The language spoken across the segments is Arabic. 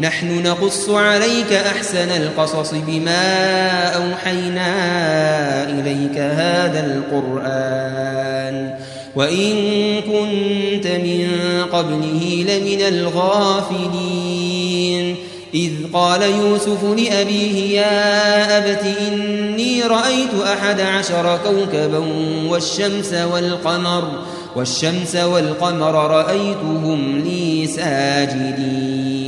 نحن نقص عليك أحسن القصص بما أوحينا إليك هذا القرآن وإن كنت من قبله لمن الغافلين إذ قال يوسف لأبيه يا أبت إني رأيت أحد عشر كوكبا والشمس والقمر والشمس والقمر رأيتهم لي ساجدين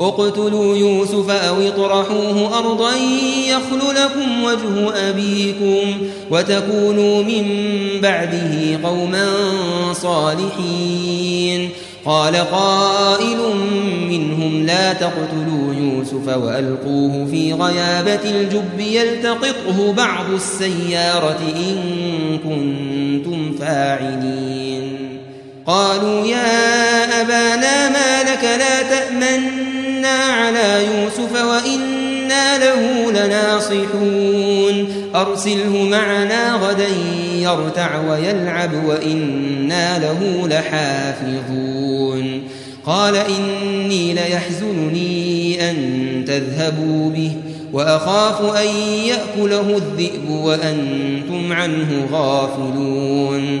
اقتلوا يوسف أو اطرحوه أرضا يخل لكم وجه أبيكم وتكونوا من بعده قوما صالحين. قال قائل منهم لا تقتلوا يوسف وألقوه في غيابة الجب يلتقطه بعض السيارة إن كنتم فاعلين. قالوا يا أبانا ما لك لا تأمنا على يوسف وإنا له لناصحون. أرسله معنا غدا يرتع ويلعب وإنا له لحافظون. قال إني ليحزنني أن تذهبوا به وأخاف أن يأكله الذئب وأنتم عنه غافلون.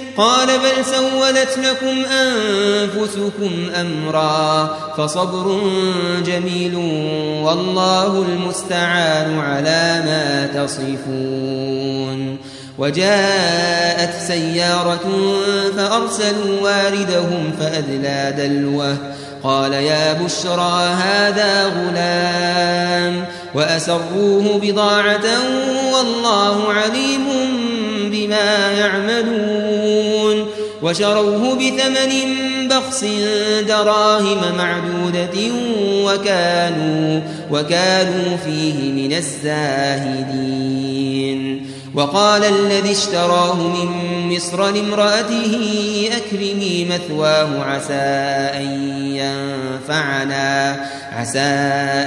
قال بل سولت لكم أنفسكم أمرا فصبر جميل والله المستعان على ما تصفون وجاءت سيارة فأرسلوا واردهم فأدلى دلوه قال يا بشرى هذا غلام وأسروه بضاعة والله عليم بما يعملون وشروه بثمن بخس دراهم معدودة وكانوا, وكانوا فيه من الزاهدين وقال الذي اشتراه من مصر لامرأته أكرمي مثواه عسى أن ينفعنا عسى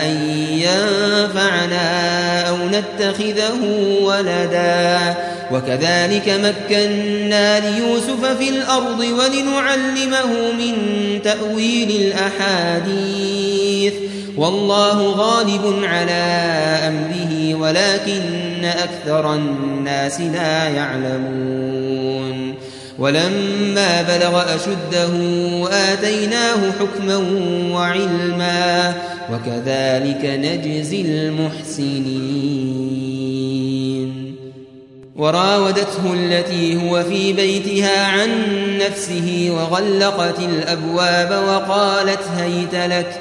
أن ينفعنا أو نتخذه ولدا. وكذلك مكنا ليوسف في الأرض ولنعلمه من تأويل الأحاديث. والله غالب على أمره ولكن أكثر الناس لا يعلمون. ولما بلغ أشده آتيناه حكما وعلما وكذلك نجزي المحسنين. وراودته التي هو في بيتها عن نفسه وغلقت الأبواب وقالت هيت لك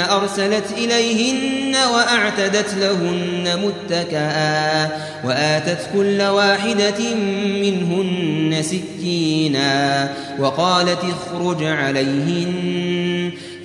أرسلت إليهن وأعتدت لهن متكئا وآتت كل واحدة منهن سكينا وقالت اخرج عليهن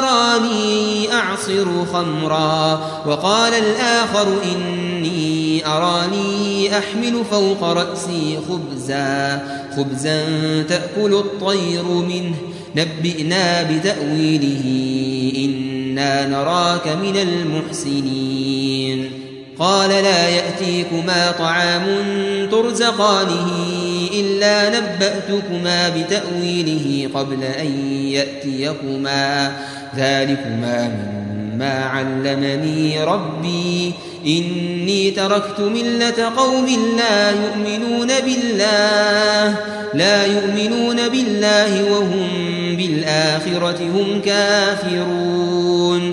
أراني أعصر خمرا وقال الآخر إني أراني أحمل فوق رأسي خبزا خبزا تأكل الطير منه نبئنا بتأويله إنا نراك من المحسنين. قال لا يأتيكما طعام ترزقانه إلا نبأتكما بتأويله قبل أن يأتيكما. ذلكما مما علمني ربي. إني تركت ملة قوم لا يؤمنون بالله لا يؤمنون بالله وهم بالآخرة هم كافرون.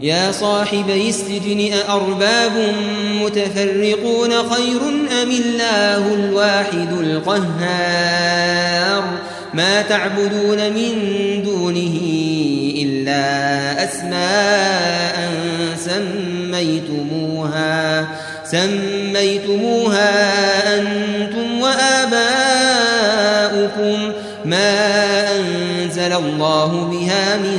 يا صاحبي السجن أأرباب متفرقون خير أم الله الواحد القهار ما تعبدون من دونه إلا أسماء سميتموها سميتموها أنتم وآباؤكم ما أنزل الله بها من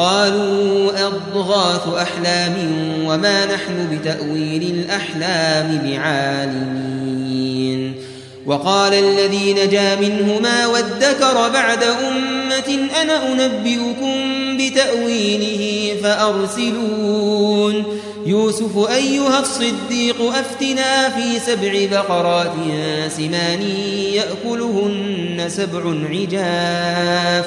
قالوا أضغاث أحلام وما نحن بتأويل الأحلام بعالمين. وقال الذي نجا منهما وادكر بعد أمة أنا أنبئكم بتأويله فأرسلون. يوسف أيها الصديق أفتنا في سبع بقرات سمان يأكلهن سبع عجاف.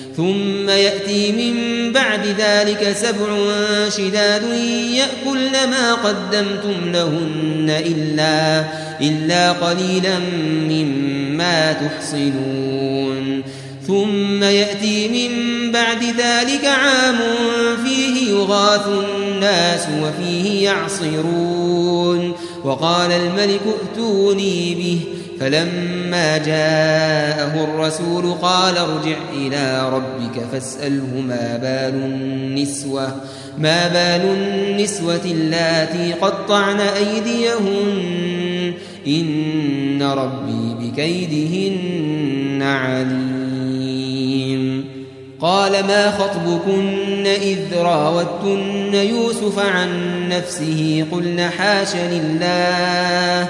ثم يأتي من بعد ذلك سبع شداد يأكلن ما قدمتم لهن إلا, إلا قليلا مما تحصنون. ثم يأتي من بعد ذلك عام فيه يغاث الناس وفيه يعصرون. وقال الملك ائتوني به. فلما جاءه الرسول قال ارجع إلى ربك فاسأله ما بال النسوة ما بال النسوة اللاتي قطعن أيديهن إن ربي بكيدهن عليم. قال ما خطبكن إذ راوتن يوسف عن نفسه؟ قلن حاش لله.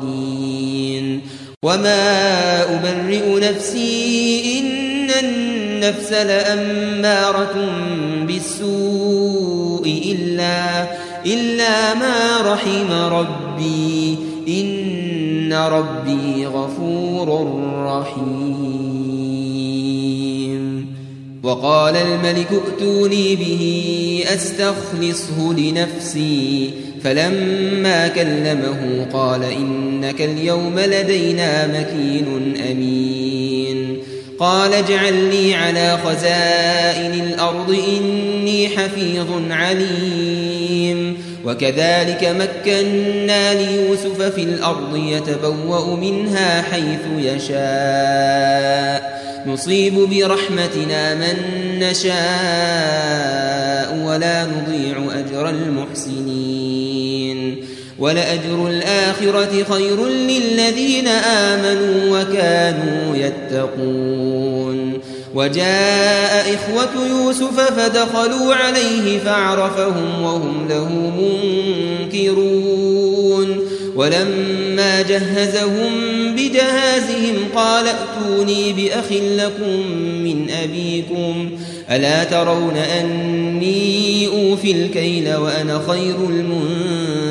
وما أبرئ نفسي إن النفس لأمارة بالسوء إلا إلا ما رحم ربي. إن ربي غفور رحيم. وقال الملك ائتوني به أستخلصه لنفسي. فلما كلمه قال إنك اليوم لدينا مكين أمين. قال اجعل لي على خزائن الأرض إني حفيظ عليم. وكذلك مكنا ليوسف في الأرض يتبوأ منها حيث يشاء. نصيب برحمتنا من نشاء ولا نضيع أجر المحسنين. ولأجر الآخرة خير للذين آمنوا وكانوا يتقون. وجاء إخوة يوسف فدخلوا عليه فعرفهم وهم له منكرون. ولما جهزهم بجهازهم قال ائتوني بأخ لكم من أبيكم. ألا ترون أني أوفي الكيل وأنا خير المنزلين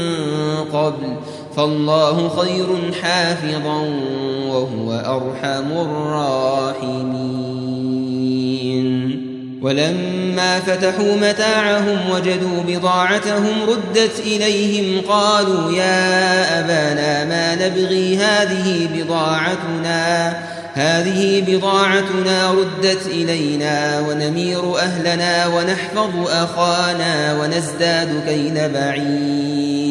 قبل فالله خير حافظا وهو أرحم الراحمين. ولما فتحوا متاعهم وجدوا بضاعتهم ردت إليهم قالوا يا أبانا ما نبغي هذه بضاعتنا؟ هذه بضاعتنا ردت إلينا ونمير أهلنا ونحفظ أخانا ونزداد كيل بعير.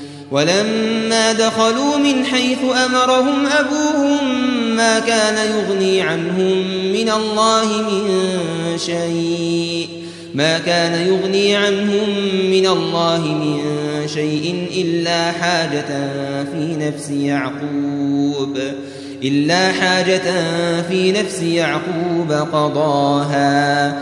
ولما دخلوا من حيث أمرهم أبوهم ما كان يغني عنهم من الله من شيء ما كان يغني عنهم من الله من شيء إلا حاجة في نفس يعقوب إلا حاجة في نفس يعقوب قضاها.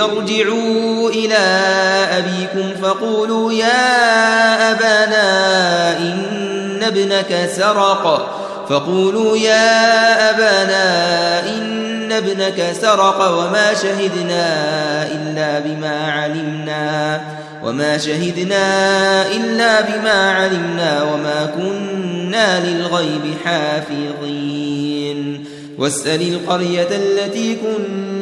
ارجعوا إلى أبيكم فقولوا يا أبانا إن ابنك سرق. فقولوا يا أبانا إن ابنك سرق وما شهدنا إلا بما علمنا وما شهدنا إلا بما علمنا وما كنا للغيب حافظين. واسأل القرية التي كنا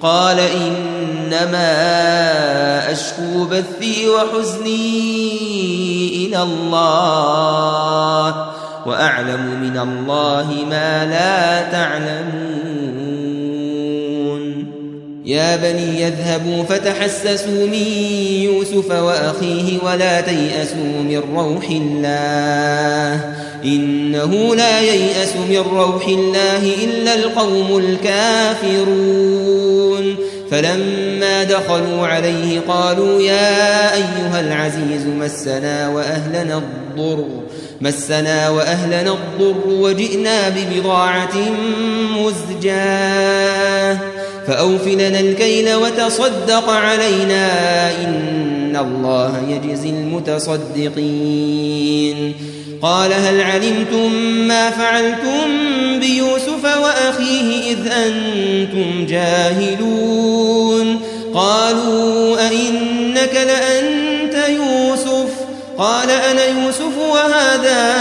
قال إنما أشكو بثي وحزني إلى الله وأعلم من الله ما لا تعلمون. يا بني يذهبوا فتحسسوا من يوسف وأخيه ولا تيأسوا من روح الله. إنه لا ييأس من روح الله إلا القوم الكافرون. فلما دخلوا عليه قالوا يا أيها العزيز مسنا وأهلنا الضر مسنا وأهلنا الضر وجئنا ببضاعة مزجاة. فأوفلنا الكيل وتصدق علينا إن الله يجزي المتصدقين. قال هل علمتم ما فعلتم بيوسف وأخيه إذ أنتم جاهلون؟ قالوا أئنك لأنت يوسف؟ قال أنا يوسف وهذا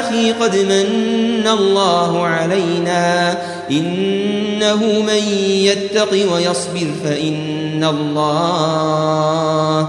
أخي قد من الله علينا. إنه من يتق ويصبر فإن الله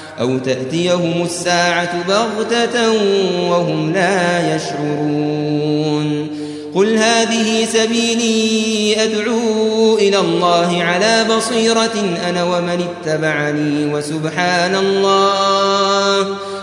أو تأتيهم الساعة بغتة وهم لا يشعرون. قل هذه سبيلي أدعو إلى الله على بصيرة أنا ومن اتبعني وسبحان الله.